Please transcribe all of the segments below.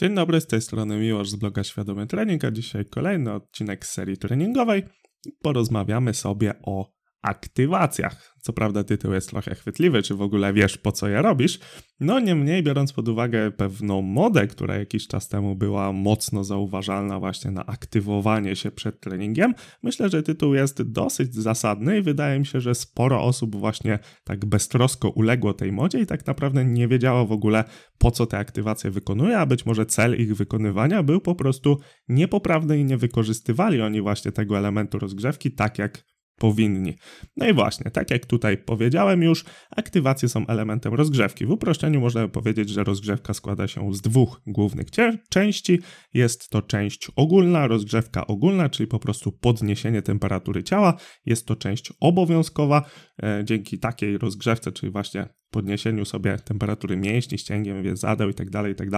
Dzień dobry, z tej strony Miłosz z bloga Świadomy Trening, a dzisiaj kolejny odcinek serii treningowej. Porozmawiamy sobie o aktywacjach. Co prawda tytuł jest trochę chwytliwy, czy w ogóle wiesz po co je robisz. No niemniej biorąc pod uwagę pewną modę, która jakiś czas temu była mocno zauważalna właśnie na aktywowanie się przed treningiem, myślę, że tytuł jest dosyć zasadny i wydaje mi się, że sporo osób właśnie tak beztrosko uległo tej modzie i tak naprawdę nie wiedziało w ogóle po co te aktywacje wykonuje, a być może cel ich wykonywania był po prostu niepoprawny i nie wykorzystywali oni właśnie tego elementu rozgrzewki tak jak powinni. No i właśnie, tak jak tutaj powiedziałem już, aktywacje są elementem rozgrzewki. W uproszczeniu możemy powiedzieć, że rozgrzewka składa się z dwóch głównych części. Jest to część ogólna, rozgrzewka ogólna, czyli po prostu podniesienie temperatury ciała. Jest to część obowiązkowa. E, dzięki takiej rozgrzewce, czyli właśnie podniesieniu sobie temperatury mięśni, ścięgiem, więzadeł i tak dalej, i tak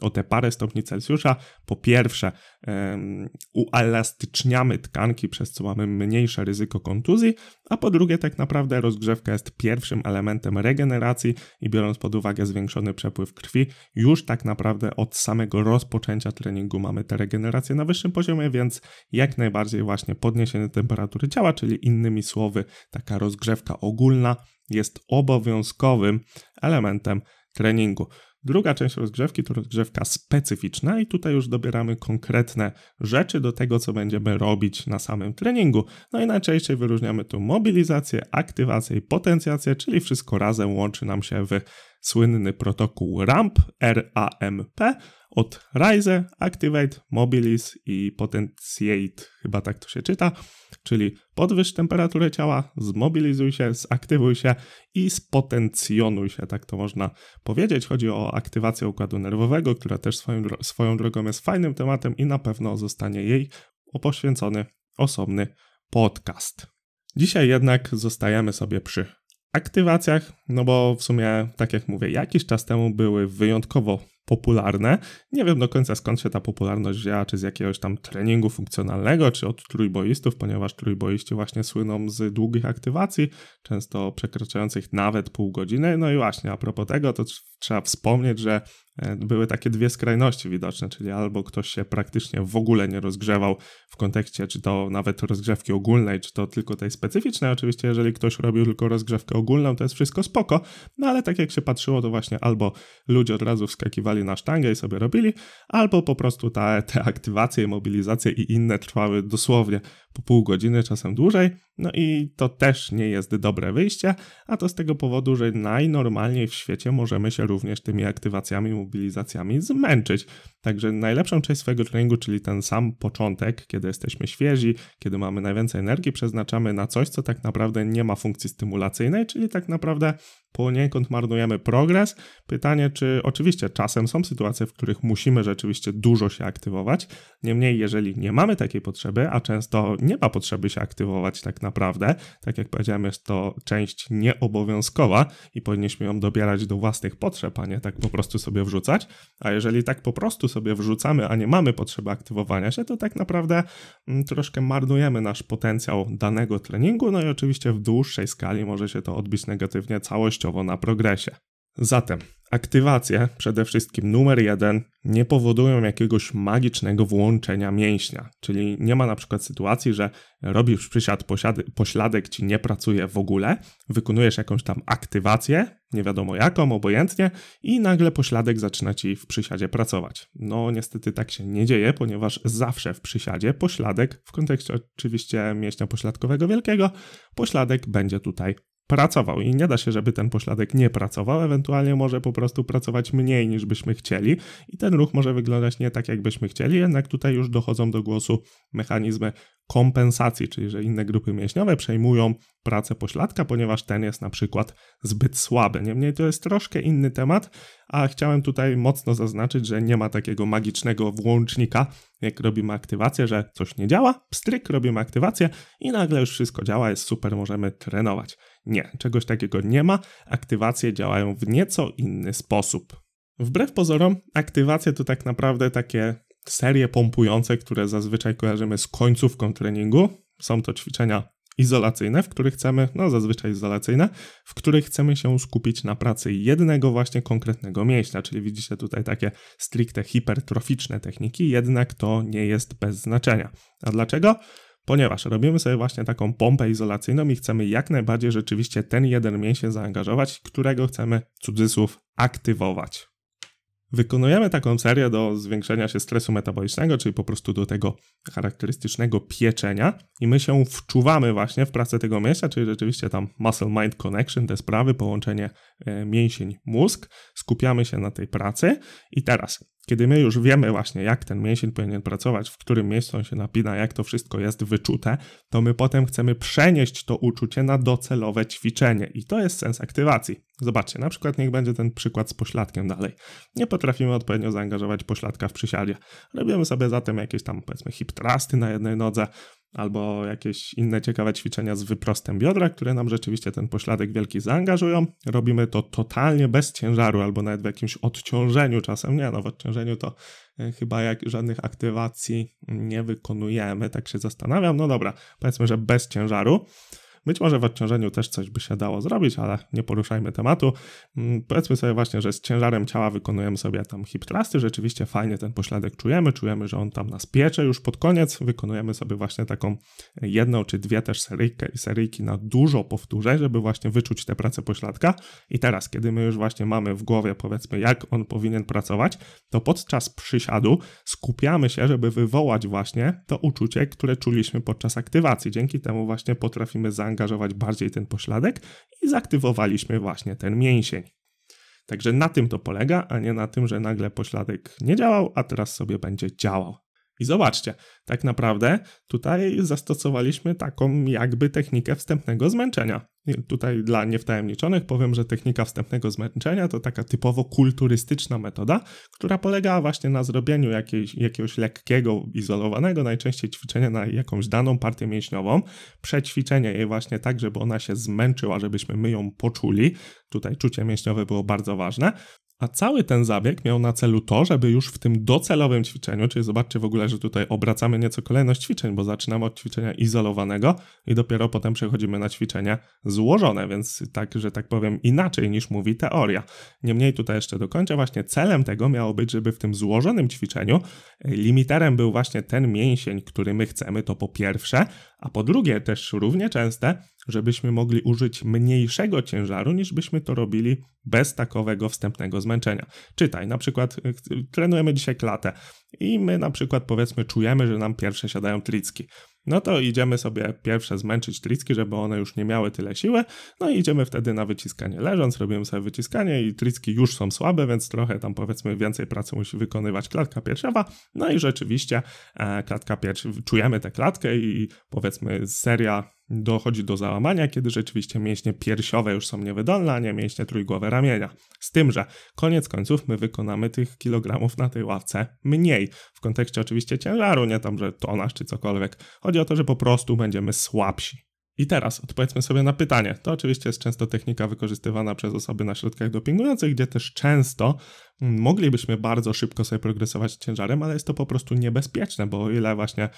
o te parę stopni Celsjusza, po pierwsze um, uelastyczniamy tkanki, przez co mamy mniejsze ryzyko kontuzji, a po drugie tak naprawdę rozgrzewka jest pierwszym elementem regeneracji i biorąc pod uwagę zwiększony przepływ krwi, już tak naprawdę od samego rozpoczęcia treningu mamy tę regenerację na wyższym poziomie, więc jak najbardziej właśnie podniesienie temperatury ciała, czyli innymi słowy taka rozgrzewka ogólna, jest obowiązkowym elementem treningu. Druga część rozgrzewki to rozgrzewka specyficzna i tutaj już dobieramy konkretne rzeczy do tego, co będziemy robić na samym treningu. No i najczęściej wyróżniamy tu mobilizację, aktywację i potencjację, czyli wszystko razem łączy nam się w słynny protokół RAMP, R-A-M-P, od Rise, Activate, Mobilize i Potentiate, chyba tak to się czyta, czyli podwyższ temperaturę ciała, zmobilizuj się, zaktywuj się i spotencjonuj się, tak to można powiedzieć. Chodzi o aktywację układu nerwowego, która też swoją, swoją drogą jest fajnym tematem i na pewno zostanie jej poświęcony osobny podcast. Dzisiaj jednak zostajemy sobie przy aktywacjach, no bo w sumie, tak jak mówię, jakiś czas temu były wyjątkowo popularne. Nie wiem do końca skąd się ta popularność wzięła, czy z jakiegoś tam treningu funkcjonalnego, czy od trójboistów, ponieważ trójboiści właśnie słyną z długich aktywacji, często przekraczających nawet pół godziny. No i właśnie, a propos tego, to trzeba wspomnieć, że e, były takie dwie skrajności widoczne, czyli albo ktoś się praktycznie w ogóle nie rozgrzewał w kontekście, czy to nawet rozgrzewki ogólnej, czy to tylko tej specyficznej. Oczywiście, jeżeli ktoś robił tylko rozgrzewkę ogólną, to jest wszystko spoko, no ale tak jak się patrzyło, to właśnie albo ludzie od razu wskakiwali na sztangę i sobie robili, albo po prostu te aktywacje, mobilizacje i inne trwały dosłownie po pół godziny, czasem dłużej. No i to też nie jest dobre wyjście, a to z tego powodu, że najnormalniej w świecie możemy się również tymi aktywacjami, mobilizacjami zmęczyć. Także najlepszą część swojego treningu, czyli ten sam początek, kiedy jesteśmy świeżi, kiedy mamy najwięcej energii, przeznaczamy na coś, co tak naprawdę nie ma funkcji stymulacyjnej, czyli tak naprawdę poniekąd marnujemy progres. Pytanie, czy oczywiście czasem są sytuacje, w których musimy rzeczywiście dużo się aktywować. Niemniej, jeżeli nie mamy takiej potrzeby, a często nie ma potrzeby się aktywować tak naprawdę, tak jak powiedziałem, jest to część nieobowiązkowa i powinniśmy ją dobierać do własnych potrzeb, a nie tak po prostu sobie wrzucać. A jeżeli tak po prostu sobie wrzucamy, a nie mamy potrzeby aktywowania się, to tak naprawdę mm, troszkę marnujemy nasz potencjał danego treningu. No i oczywiście w dłuższej skali może się to odbić negatywnie całościowo na progresie. Zatem aktywacje, przede wszystkim numer jeden, nie powodują jakiegoś magicznego włączenia mięśnia. Czyli nie ma na przykład sytuacji, że robisz przysiad, pośladek ci nie pracuje w ogóle, wykonujesz jakąś tam aktywację, nie wiadomo jaką, obojętnie, i nagle pośladek zaczyna ci w przysiadzie pracować. No niestety tak się nie dzieje, ponieważ zawsze w przysiadzie pośladek, w kontekście oczywiście mięśnia pośladkowego wielkiego, pośladek będzie tutaj pracował i nie da się, żeby ten pośladek nie pracował, ewentualnie może po prostu pracować mniej niż byśmy chcieli i ten ruch może wyglądać nie tak, jak byśmy chcieli, jednak tutaj już dochodzą do głosu mechanizmy kompensacji, czyli że inne grupy mięśniowe przejmują pracę pośladka, ponieważ ten jest na przykład zbyt słaby. Niemniej to jest troszkę inny temat, a chciałem tutaj mocno zaznaczyć, że nie ma takiego magicznego włącznika, jak robimy aktywację, że coś nie działa, pstryk, robimy aktywację i nagle już wszystko działa, jest super, możemy trenować. Nie, czegoś takiego nie ma. Aktywacje działają w nieco inny sposób. Wbrew pozorom, aktywacje to tak naprawdę takie serie pompujące, które zazwyczaj kojarzymy z końcówką treningu. Są to ćwiczenia izolacyjne, w których chcemy, no zazwyczaj izolacyjne, w których chcemy się skupić na pracy jednego właśnie konkretnego mięśnia, czyli widzicie tutaj takie stricte hipertroficzne techniki, jednak to nie jest bez znaczenia. A dlaczego? Ponieważ robimy sobie właśnie taką pompę izolacyjną i chcemy jak najbardziej rzeczywiście ten jeden mięsień zaangażować, którego chcemy, cudzysłów, aktywować. Wykonujemy taką serię do zwiększenia się stresu metabolicznego, czyli po prostu do tego charakterystycznego pieczenia i my się wczuwamy właśnie w pracę tego mięśnia, czyli rzeczywiście tam muscle-mind connection, te sprawy, połączenie e, mięsień-mózg, skupiamy się na tej pracy. I teraz kiedy my już wiemy właśnie, jak ten mięsień powinien pracować, w którym miejscu on się napina, jak to wszystko jest wyczute, to my potem chcemy przenieść to uczucie na docelowe ćwiczenie. I to jest sens aktywacji. Zobaczcie, na przykład niech będzie ten przykład z pośladkiem dalej. Nie potrafimy odpowiednio zaangażować pośladka w przysiadzie. Robimy sobie zatem jakieś tam, powiedzmy, hip trusty na jednej nodze, albo jakieś inne ciekawe ćwiczenia z wyprostem biodra, które nam rzeczywiście ten pośladek wielki zaangażują. Robimy to totalnie bez ciężaru, albo nawet w jakimś odciążeniu czasem. Nie, no w odciążeniu to e, chyba jak żadnych aktywacji nie wykonujemy, tak się zastanawiam. No dobra, powiedzmy, że bez ciężaru. Być może w odciążeniu też coś by się dało zrobić, ale nie poruszajmy tematu. Mm, powiedzmy sobie właśnie, że z ciężarem ciała wykonujemy sobie tam hip thrusty, rzeczywiście fajnie ten pośladek czujemy, czujemy, że on tam nas piecze już pod koniec, wykonujemy sobie właśnie taką jedną czy dwie też seryjkę, seryjki na dużo powtórzeń, żeby właśnie wyczuć tę pracę pośladka i teraz, kiedy my już właśnie mamy w głowie powiedzmy, jak on powinien pracować, to podczas przysiadu skupiamy się, żeby wywołać właśnie to uczucie, które czuliśmy podczas aktywacji. Dzięki temu właśnie potrafimy zaangażować zaangażować bardziej ten pośladek i zaktywowaliśmy właśnie ten mięsień. Także na tym to polega, a nie na tym, że nagle pośladek nie działał, a teraz sobie będzie działał. I zobaczcie, tak naprawdę tutaj zastosowaliśmy taką jakby technikę wstępnego zmęczenia. Tutaj dla niewtajemniczonych powiem, że technika wstępnego zmęczenia to taka typowo kulturystyczna metoda, która polega właśnie na zrobieniu jakiejś, jakiegoś lekkiego, izolowanego najczęściej ćwiczenia na jakąś daną partię mięśniową, przećwiczenie jej właśnie tak, żeby ona się zmęczyła, żebyśmy my ją poczuli. Tutaj czucie mięśniowe było bardzo ważne. A cały ten zabieg miał na celu to, żeby już w tym docelowym ćwiczeniu, czyli zobaczcie w ogóle, że tutaj obracamy nieco kolejność ćwiczeń, bo zaczynamy od ćwiczenia izolowanego i dopiero potem przechodzimy na ćwiczenie złożone, więc tak, że tak powiem, inaczej niż mówi teoria. Niemniej tutaj jeszcze dokończę, właśnie celem tego miało być, żeby w tym złożonym ćwiczeniu limiterem był właśnie ten mięsień, który my chcemy, to po pierwsze, a po drugie też równie częste, żebyśmy mogli użyć mniejszego ciężaru niż byśmy to robili bez takowego wstępnego zmęczenia. Czytaj, na przykład y, trenujemy dzisiaj klatę i my na przykład powiedzmy czujemy, że nam pierwsze siadają tricki. No to idziemy sobie pierwsze zmęczyć tricki, żeby one już nie miały tyle siły. No i idziemy wtedy na wyciskanie leżąc, robimy sobie wyciskanie i tricki już są słabe, więc trochę tam powiedzmy więcej pracy musi wykonywać klatka piersiowa. No i rzeczywiście e, klatka piersiowa, czujemy tę klatkę i powiedzmy seria dochodzi do załamania, kiedy rzeczywiście mięśnie piersiowe już są niewydolne, a nie mięśnie trójgłowe ramienia. Z tym, że koniec końców my wykonamy tych kilogramów na tej ławce mniej. W kontekście oczywiście ciężaru, nie tam, że tonaż czy cokolwiek. Chodzi o to, że po prostu będziemy słabsi. I teraz odpowiedzmy sobie na pytanie. To oczywiście jest często technika wykorzystywana przez osoby na środkach dopingujących, gdzie też często moglibyśmy bardzo szybko sobie progresować ciężarem, ale jest to po prostu niebezpieczne, bo o ile właśnie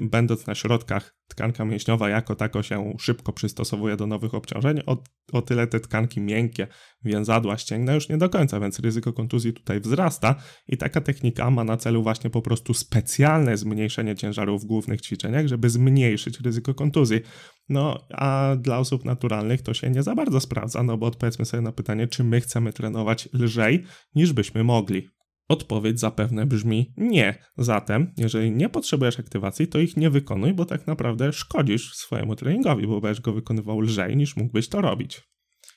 będąc na środkach tkanka mięśniowa jako tako się szybko przystosowuje do nowych obciążeń, o, o tyle te tkanki miękkie, więzadła, ścięgna już nie do końca, więc ryzyko kontuzji tutaj wzrasta i taka technika ma na celu właśnie po prostu specjalne zmniejszenie ciężaru w głównych ćwiczeniach, żeby zmniejszyć ryzyko kontuzji. No, a dla osób naturalnych to się nie za bardzo sprawdza, no bo odpowiedzmy sobie na pytanie, czy my chcemy trenować lżej niż byśmy mogli. Odpowiedź zapewne brzmi nie. Zatem, jeżeli nie potrzebujesz aktywacji, to ich nie wykonuj, bo tak naprawdę szkodzisz swojemu treningowi, bo będziesz go wykonywał lżej niż mógłbyś to robić.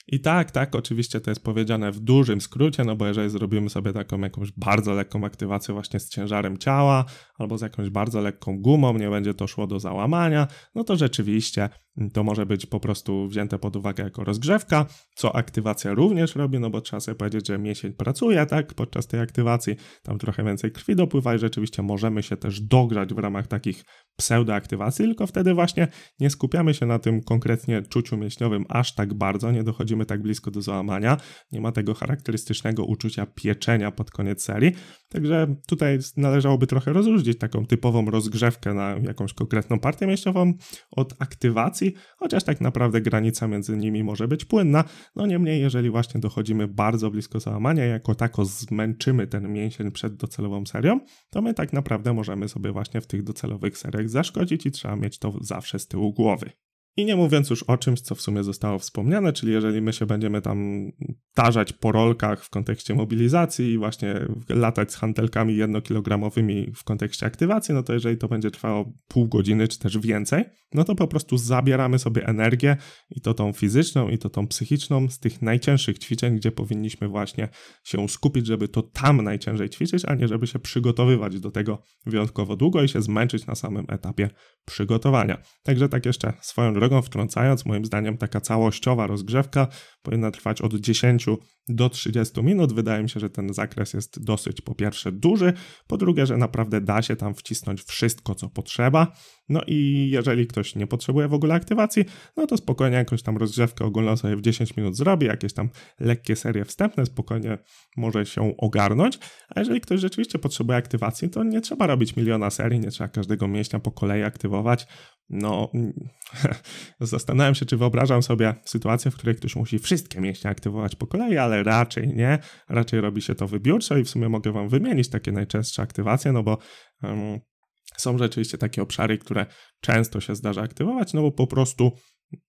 I tak, tak, oczywiście to jest powiedziane w dużym skrócie, no bo jeżeli zrobimy sobie taką jakąś bardzo lekką aktywację właśnie z ciężarem ciała albo z jakąś bardzo lekką gumą, nie będzie to szło do załamania, no to rzeczywiście to może być po prostu wzięte pod uwagę jako rozgrzewka, co aktywacja również robi, no bo trzeba sobie powiedzieć, że mięsień pracuje, tak, podczas tej aktywacji, tam trochę więcej krwi dopływa i rzeczywiście możemy się też dogrzać w ramach takich pseudoaktywacji, tylko wtedy właśnie nie skupiamy się na tym konkretnie czuciu mięśniowym aż tak bardzo, nie dochodzimy tak blisko do załamania, nie ma tego charakterystycznego uczucia pieczenia pod koniec serii, także tutaj należałoby trochę rozróżnić taką typową rozgrzewkę na jakąś konkretną partię mięśniową od aktywacji, chociaż tak naprawdę granica między nimi może być płynna. No niemniej, jeżeli właśnie dochodzimy bardzo blisko załamania, jako tako zmęczymy ten mięsień przed docelową serią, to my tak naprawdę możemy sobie właśnie w tych docelowych seriach zaszkodzić i trzeba mieć to zawsze z tyłu głowy. I nie mówiąc już o czymś, co w sumie zostało wspomniane, czyli jeżeli my się będziemy tam tarzać po rolkach w kontekście mobilizacji i właśnie latać z hantelkami jednokilogramowymi w kontekście aktywacji, no to jeżeli to będzie trwało pół godziny czy też więcej, no to po prostu zabieramy sobie energię i to tą fizyczną i to tą psychiczną z tych najcięższych ćwiczeń, gdzie powinniśmy właśnie się skupić, żeby to tam najciężej ćwiczyć, a nie żeby się przygotowywać do tego wyjątkowo długo i się zmęczyć na samym etapie przygotowania. Także tak jeszcze swoją drogą wtrącając, moim zdaniem taka całościowa rozgrzewka powinna trwać od 10 do 30 minut. Wydaje mi się, że ten zakres jest dosyć po pierwsze duży, po drugie, że naprawdę da się tam wcisnąć wszystko, co potrzeba. No i jeżeli ktoś nie potrzebuje w ogóle aktywacji, no to spokojnie jakąś tam rozgrzewkę ogólną sobie w 10 minut zrobi, jakieś tam lekkie serie wstępne, spokojnie może się ogarnąć. A jeżeli ktoś rzeczywiście potrzebuje aktywacji, to nie trzeba robić miliona serii, nie trzeba każdego mięśnia po kolei aktywować. No, zastanawiam się, czy wyobrażam sobie sytuację, w której ktoś musi wszystkie mięśnie aktywować po kolei, ale raczej nie. Raczej robi się to wybiórczo i w sumie mogę Wam wymienić takie najczęstsze aktywacje, no bo um, są rzeczywiście takie obszary, które często się zdarza aktywować, no bo po prostu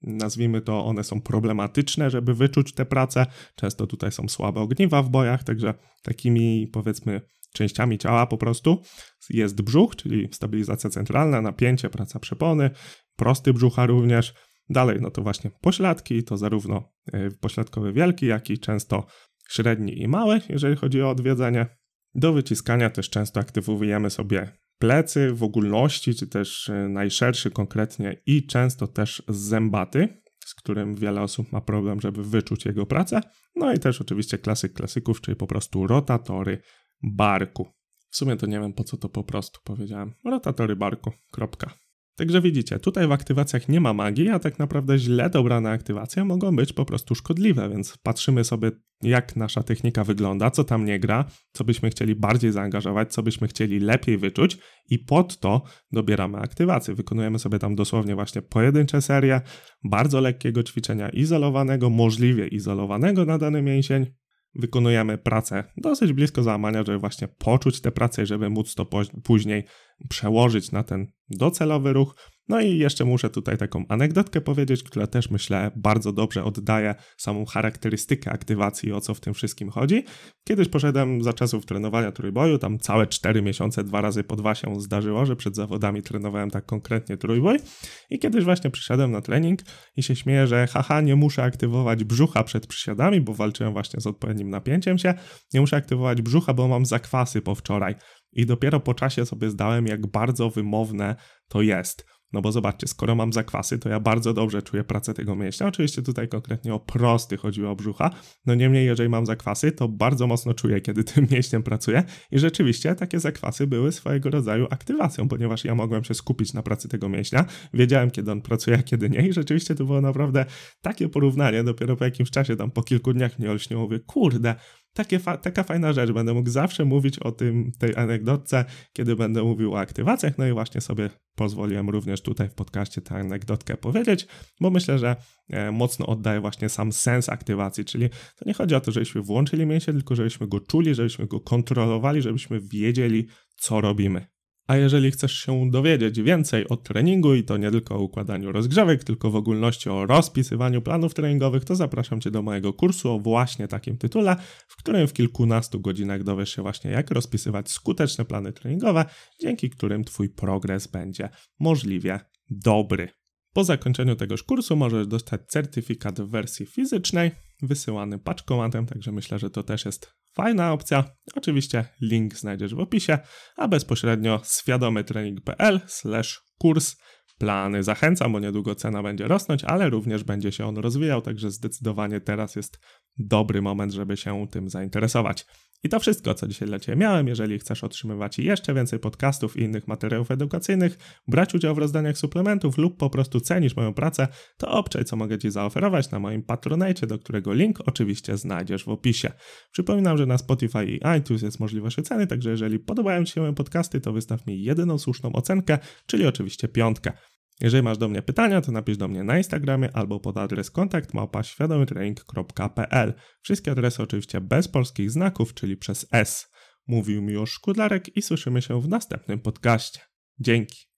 nazwijmy to, one są problematyczne, żeby wyczuć tę pracę. Często tutaj są słabe ogniwa w bojach, także takimi powiedzmy częściami ciała po prostu jest brzuch, czyli stabilizacja centralna, napięcie, praca przepony, prosty brzucha również. Dalej, no to właśnie pośladki, to zarówno e, pośladkowy wielki, jak i często średni i mały, jeżeli chodzi o odwiedzenie. Do wyciskania też często aktywujemy sobie plecy w ogólności, czy też e, najszerszy konkretnie i często też zębaty, z którym wiele osób ma problem, żeby wyczuć jego pracę. No i też oczywiście klasyk klasyków, czyli po prostu rotatory barku. W sumie to nie wiem po co to po prostu powiedziałem. Rotatory barku. Kropka. Także widzicie, tutaj w aktywacjach nie ma magii, a tak naprawdę źle dobrane aktywacje mogą być po prostu szkodliwe, więc patrzymy sobie, jak nasza technika wygląda, co tam nie gra, co byśmy chcieli bardziej zaangażować, co byśmy chcieli lepiej wyczuć i pod to dobieramy aktywację. Wykonujemy sobie tam dosłownie właśnie pojedyncze serie, bardzo lekkiego ćwiczenia izolowanego, możliwie izolowanego na dany mięsień, wykonujemy pracę dosyć blisko załamania, żeby właśnie poczuć tę pracę i żeby móc to później przełożyć na ten docelowy ruch. No i jeszcze muszę tutaj taką anegdotkę powiedzieć, która też myślę bardzo dobrze oddaje samą charakterystykę aktywacji i o co w tym wszystkim chodzi. Kiedyś poszedłem za czasów trenowania trójboju, tam całe 4 miesiące, dwa razy po dwa się zdarzyło, że przed zawodami trenowałem tak konkretnie trójboj i kiedyś właśnie przyszedłem na trening i się śmieję, że haha, nie muszę aktywować brzucha przed przysiadami, bo walczyłem właśnie z odpowiednim napięciem się, nie muszę aktywować brzucha, bo mam zakwasy po wczoraj. I dopiero po czasie sobie zdałem, jak bardzo wymowne to jest. No bo zobaczcie, skoro mam zakwasy, to ja bardzo dobrze czuję pracę tego mięśnia. Oczywiście tutaj konkretnie o prosty chodziło o brzucha. No niemniej, jeżeli mam zakwasy, to bardzo mocno czuję, kiedy tym mięśniem pracuję. I rzeczywiście takie zakwasy były swojego rodzaju aktywacją, ponieważ ja mogłem się skupić na pracy tego mięśnia. Wiedziałem, kiedy on pracuje, a kiedy nie. I rzeczywiście to było naprawdę takie porównanie. Dopiero po jakimś czasie, tam po kilku dniach mnie olśniło, mówię, kurde, takie fa taka fajna rzecz. Będę mógł zawsze mówić o tym, tej anegdotce, kiedy będę mówił o aktywacjach. No i właśnie sobie pozwoliłem również tutaj w podcaście tę anegdotkę powiedzieć, bo myślę, że e, mocno oddaje właśnie sam sens aktywacji, czyli to nie chodzi o to, żebyśmy włączyli mięsień, tylko żebyśmy go czuli, żebyśmy go kontrolowali, żebyśmy wiedzieli, co robimy. A jeżeli chcesz się dowiedzieć więcej o treningu i to nie tylko o układaniu rozgrzewek, tylko w ogólności o rozpisywaniu planów treningowych, to zapraszam Cię do mojego kursu o właśnie takim tytule, w którym w kilkunastu godzinach dowiesz się właśnie jak rozpisywać skuteczne plany treningowe, dzięki którym Twój progres będzie możliwie dobry. Po zakończeniu tegoż kursu możesz dostać certyfikat w wersji fizycznej, wysyłany paczkomatem, także myślę, że to też jest fajna opcja. Oczywiście link znajdziesz w opisie, a bezpośrednio świadomytrening.pl kurs plany. Zachęcam, bo niedługo cena będzie rosnąć, ale również będzie się on rozwijał, także zdecydowanie teraz jest dobry moment, żeby się tym zainteresować. I to wszystko, co dzisiaj dla Ciebie miałem. Jeżeli chcesz otrzymywać jeszcze więcej podcastów i innych materiałów edukacyjnych, brać udział w rozdaniach suplementów lub po prostu cenisz moją pracę, to obczaj, co mogę Ci zaoferować na moim Patronite, do którego link oczywiście znajdziesz w opisie. Przypominam, że na Spotify i iTunes jest możliwość oceny, także jeżeli podobają Ci się moje podcasty, to wystaw mi jedyną słuszną ocenkę, czyli oczywiście piątkę. Jeżeli masz do mnie pytania, to napisz do mnie na Instagramie albo pod adres kontakt Wszystkie adresy oczywiście bez polskich znaków, czyli przez S. Mówił mi już Szkudlarek i słyszymy się w następnym podcaście. Dzięki.